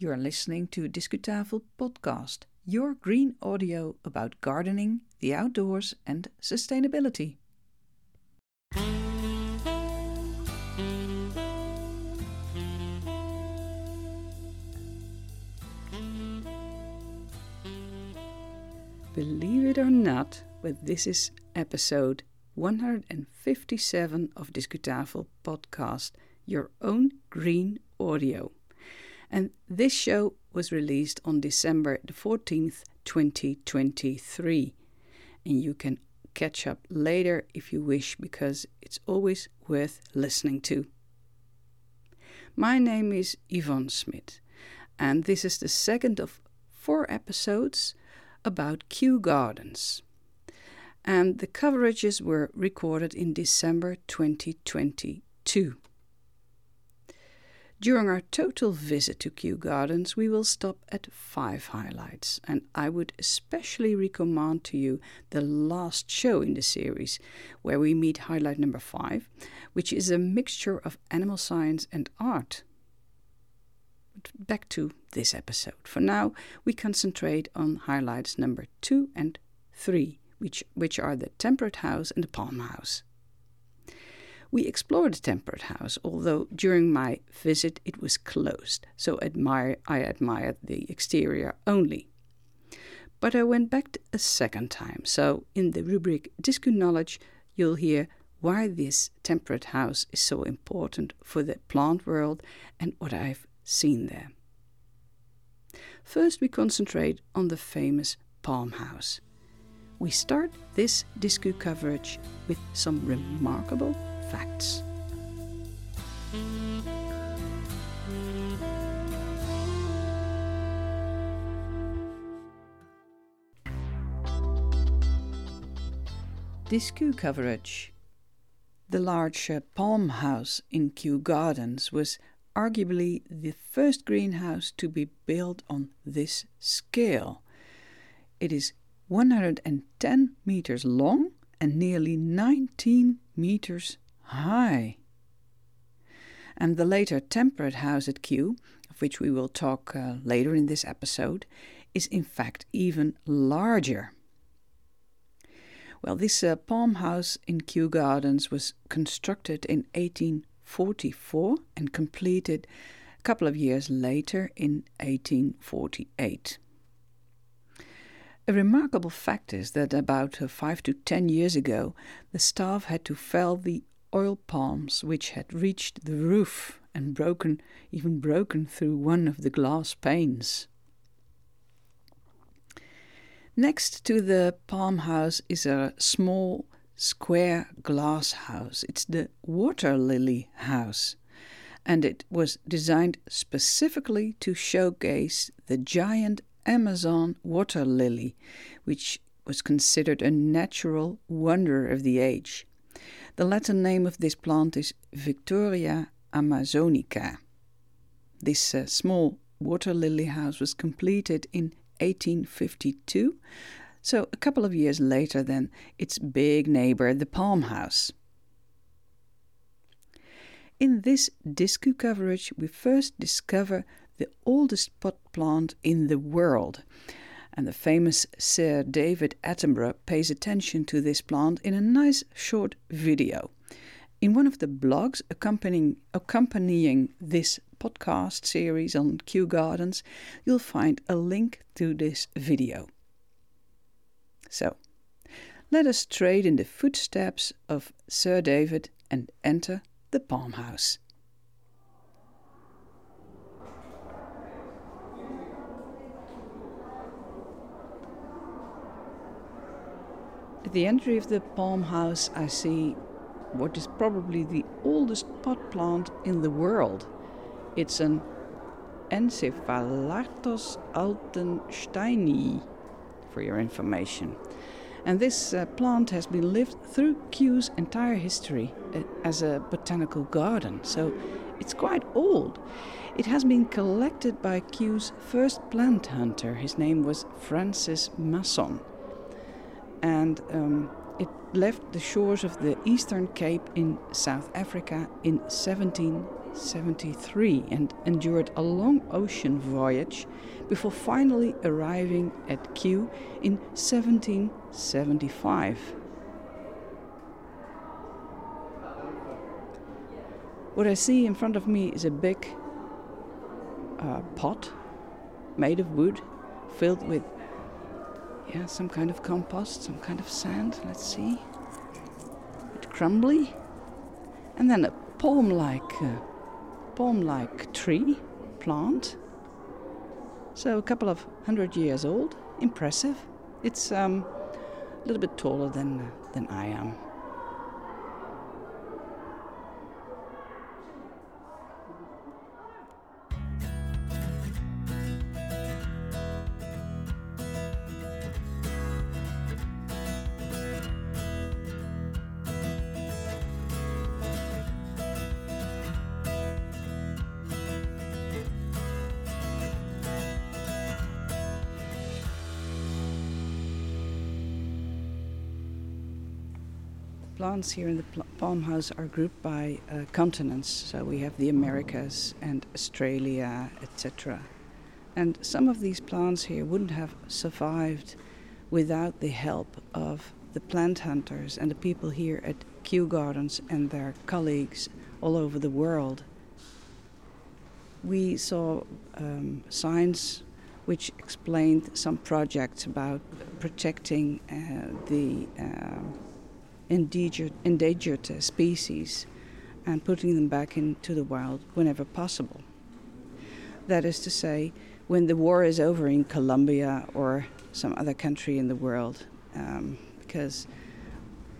You're listening to Discutafel Podcast, your green audio about gardening, the outdoors, and sustainability. Believe it or not, but this is episode 157 of Discutafel Podcast, your own green audio. And this show was released on December the 14th, 2023. And you can catch up later if you wish, because it's always worth listening to. My name is Ivonne Smit, and this is the second of four episodes about Kew Gardens. And the coverages were recorded in December 2022. During our total visit to Kew Gardens, we will stop at five highlights, and I would especially recommend to you the last show in the series, where we meet highlight number five, which is a mixture of animal science and art. Back to this episode. For now, we concentrate on highlights number two and three, which, which are the temperate house and the palm house. We explored the temperate house, although during my visit it was closed, so admire, I admired the exterior only. But I went back a second time, so in the rubric Discu Knowledge, you'll hear why this temperate house is so important for the plant world and what I've seen there. First, we concentrate on the famous palm house. We start this Discu coverage with some remarkable facts. Discu coverage. The large palm house in Kew Gardens was arguably the first greenhouse to be built on this scale. It is 110 meters long and nearly 19 meters high. And the later temperate house at Kew, of which we will talk uh, later in this episode, is in fact even larger. Well, this uh, palm house in Kew Gardens was constructed in 1844 and completed a couple of years later in 1848. A remarkable fact is that about uh, five to ten years ago, the staff had to fell the oil palms which had reached the roof and broken, even broken through one of the glass panes. Next to the palm house is a small square glass house. It's the water lily house, and it was designed specifically to showcase the giant Amazon water lily, which was considered a natural wonder of the age. The Latin name of this plant is Victoria amazonica. This uh, small water lily house was completed in 1852, so a couple of years later than its big neighbor, the palm house. In this Discu coverage, we first discover the oldest pot plant in the world. And the famous Sir David Attenborough pays attention to this plant in a nice short video. In one of the blogs accompanying, accompanying this podcast series on Kew Gardens, you'll find a link to this video. So, let us trade in the footsteps of Sir David and enter the palm house. At the entry of the palm house, I see what is probably the oldest pot plant in the world. It's an Encephalartos altensteini, for your information. And this uh, plant has been lived through Kew's entire history uh, as a botanical garden, so it's quite old. It has been collected by Kew's first plant hunter. His name was Francis Masson and um, it left the shores of the Eastern Cape in South Africa in 1773 and endured a long ocean voyage before finally arriving at Kew in 1775. What I see in front of me is a big uh, pot made of wood filled with yeah, some kind of compost, some kind of sand, let's see. A Bit crumbly. And then a palm-like uh, palm-like tree, plant. So a couple of hundred years old, impressive. It's um, a little bit taller than, uh, than I am. Plants here in the pl- palm house are grouped by uh, continents. So we have the Americas and Australia, etc. And some of these plants here wouldn't have survived without the help of the plant hunters and the people here at Kew Gardens and their colleagues all over the world. We saw um, signs which explained some projects about protecting uh, the uh, endangered, endangered species and putting them back into the wild whenever possible. That is to say, when the war is over in Colombia or some other country in the world, um, because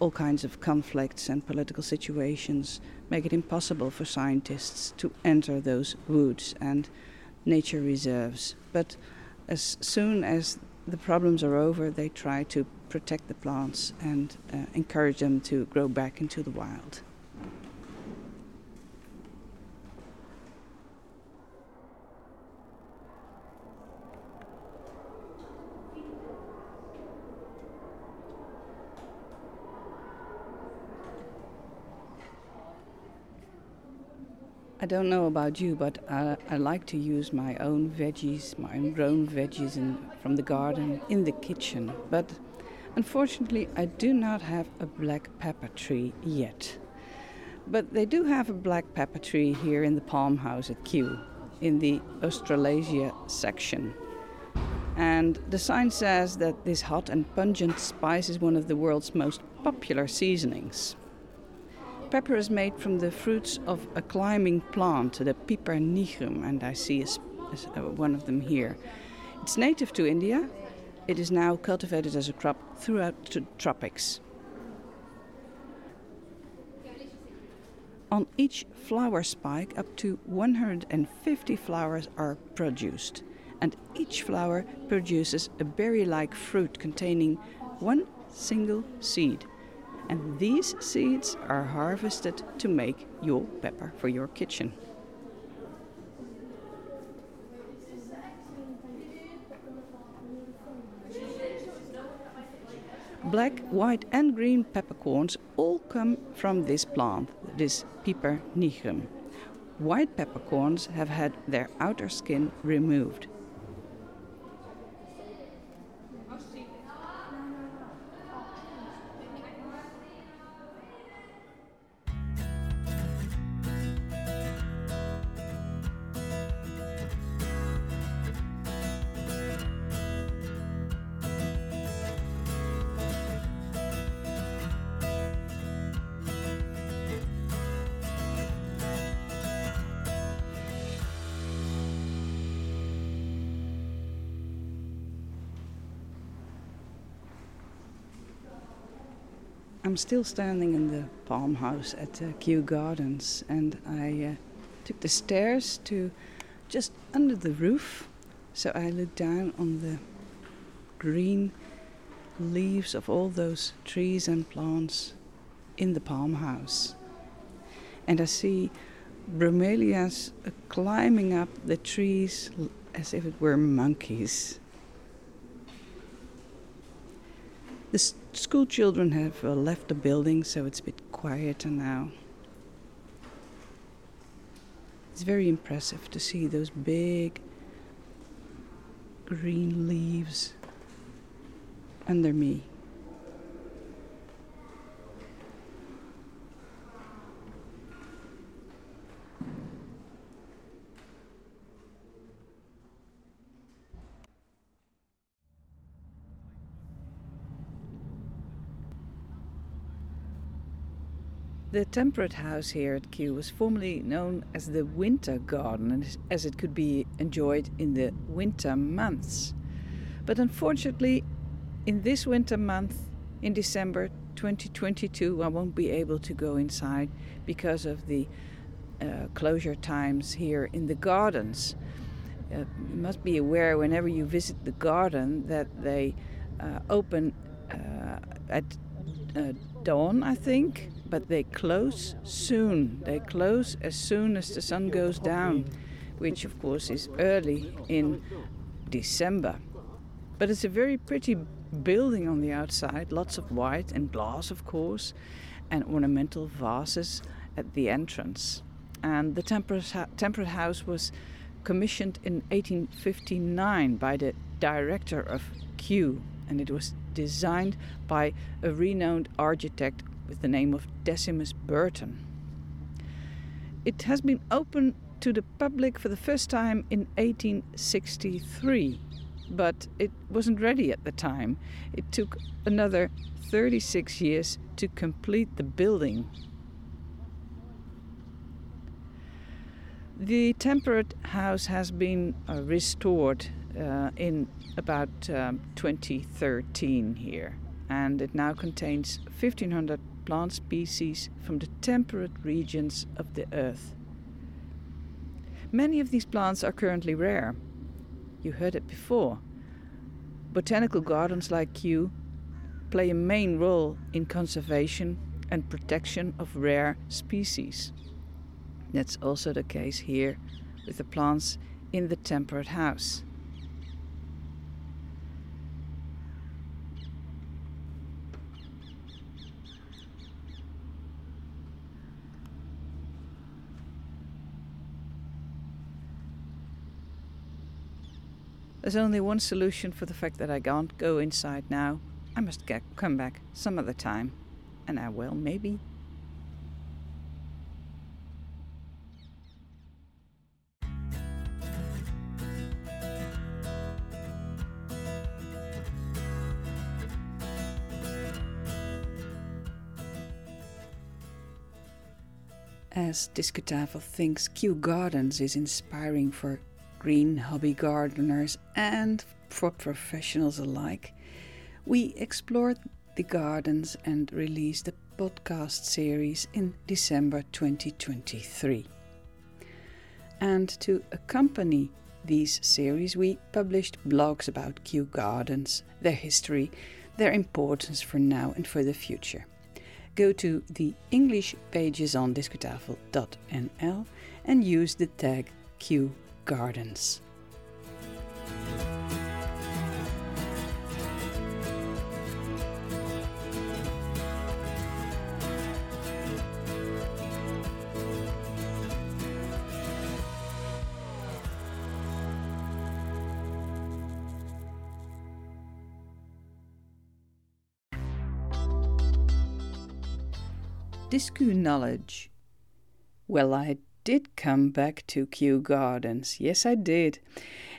all kinds of conflicts and political situations make it impossible for scientists to enter those woods and nature reserves. But as soon as the problems are over, they try to protect the plants and uh, encourage them to grow back into the wild. I don't know about you, but I, I, like to use my own veggies, my own grown veggies in, from the garden in the kitchen. But unfortunately, I do not have a black pepper tree yet. But they do have a black pepper tree here in the Palm House at Kew, in the Australasia section. And the sign says that this hot and pungent spice is one of the world's most popular seasonings. Pepper is made from the fruits of a climbing plant, the Piper nigrum, and I see a, a, uh, one of them here. It's native to India. It is now cultivated as a crop throughout the tropics. On each flower spike, up to 150 flowers are produced, and each flower produces a berry like fruit containing one single seed and these seeds are harvested to make your pepper for your kitchen. Black, white, and green peppercorns all come from this plant, this Piper nigrum. White peppercorns have had their outer skin removed. I'm still standing in the palm house at uh, Kew Gardens, and I uh, took the stairs to just under the roof. So I look down on the green leaves of all those trees and plants in the palm house. And I see bromeliads uh, climbing up the trees as if it were monkeys. The school children have uh, left the building, so it's a bit quieter now. It's very impressive to see those big green leaves under me. The temperate house here at Kew was formerly known as the Winter Garden, as it could be enjoyed in the winter months. But unfortunately, in this winter month, in December 2022, I won't be able to go inside because of the uh, closure times here in the gardens. Uh, you must be aware whenever you visit the garden that they uh, open uh, at uh, dawn, I think, but they close soon. They close as soon as the sun goes down, which of course is early in December. But it's a very pretty building on the outside, lots of white and glass, of course, and ornamental vases at the entrance. And the temperate, house was commissioned in 1859 by the director of Kew, and it was designed by a renowned architect with the name of Decimus Burton. It has been opened to the public for the first time in 1863, but it wasn't ready at the time. It took another 36 years to complete the building. The temperate house has been uh, restored uh, in about um, 2013 here, and it now contains 1500 plant species from the temperate regions of the earth. Many of these plants are currently rare. You heard it before. Botanical gardens like Kew play a main role in conservation and protection of rare species. That's also the case here with the plants in the temperate house. There's only one solution for the fact that I can't go inside now. I must get, come back some other time. And I will, maybe. As Discutafel thinks Kew Gardens is inspiring for green hobby gardeners and for professionals alike, we explored the gardens and released a podcast series in December 2023. And to accompany these series, we published blogs about Kew Gardens, their history, their importance for now and for the future. Go to the English pages on discutafel.nl and use the tag Kew gardens. Discu knowledge. Well, I did come back to Kew Gardens. Yes, I did.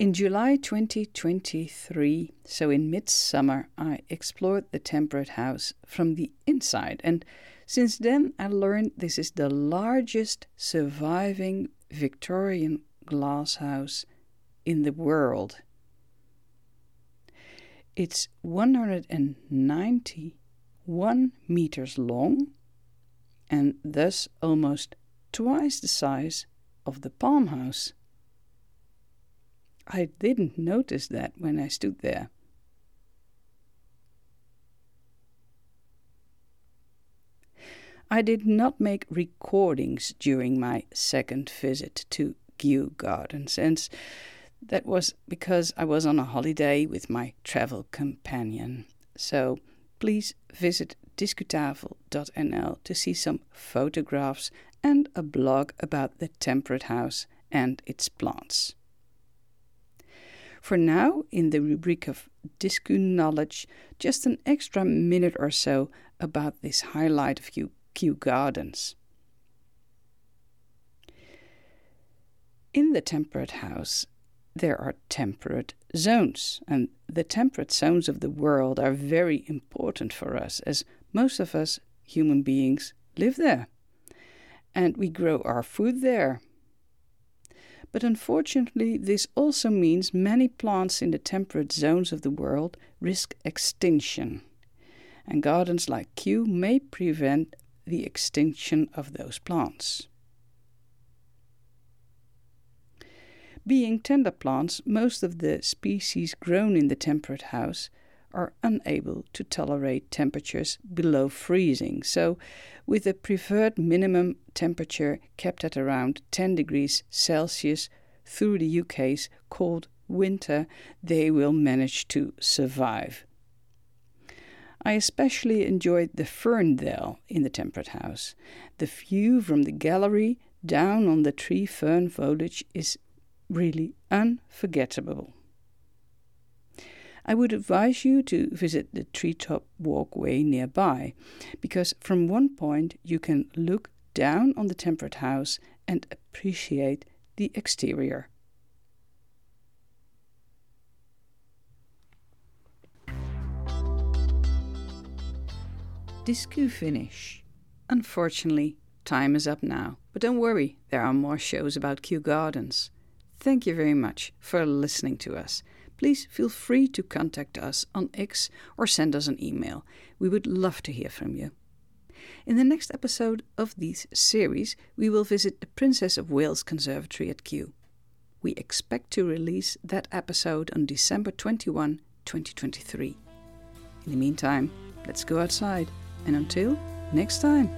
In July 2023, so in midsummer, I explored the Temperate House from the inside, and since then I learned this is the largest surviving Victorian glass house in the world. It's 191 meters long and thus almost twice the size of the palm house. I didn't notice that when I stood there. I did not make recordings during my second visit to Kew Gardens, and that was because I was on a holiday with my travel companion. So please visit discutafel.nl to see some photographs and a blog about the temperate house and its plants. For now, in the rubric of Discu knowledge, just an extra minute or so about this highlight of Kew, Kew Gardens. In the temperate house, there are temperate zones, and the temperate zones of the world are very important for us, as most of us human beings live there. And we grow our food there. But unfortunately, this also means many plants in the temperate zones of the world risk extinction. And gardens like Kew may prevent the extinction of those plants. Being tender plants, most of the species grown in the temperate house are unable to tolerate temperatures below freezing. So, with a preferred minimum temperature kept at around 10 degrees Celsius through the UK's cold winter, they will manage to survive. I especially enjoyed the ferndale in the temperate house. The view from the gallery down on the tree fern foliage is really unforgettable. I would advise you to visit the treetop walkway nearby, because from one point you can look down on the temperate house and appreciate the exterior. Discu finish. Unfortunately, time is up now, but don't worry, there are more shows about Kew Gardens. Thank you very much for listening to us. Please feel free to contact us on X or send us an email. We would love to hear from you. In the next episode of this series, we will visit the Princess of Wales Conservatory at Kew. We expect to release that episode on December 21, 2023. In the meantime, let's go outside, and until next time.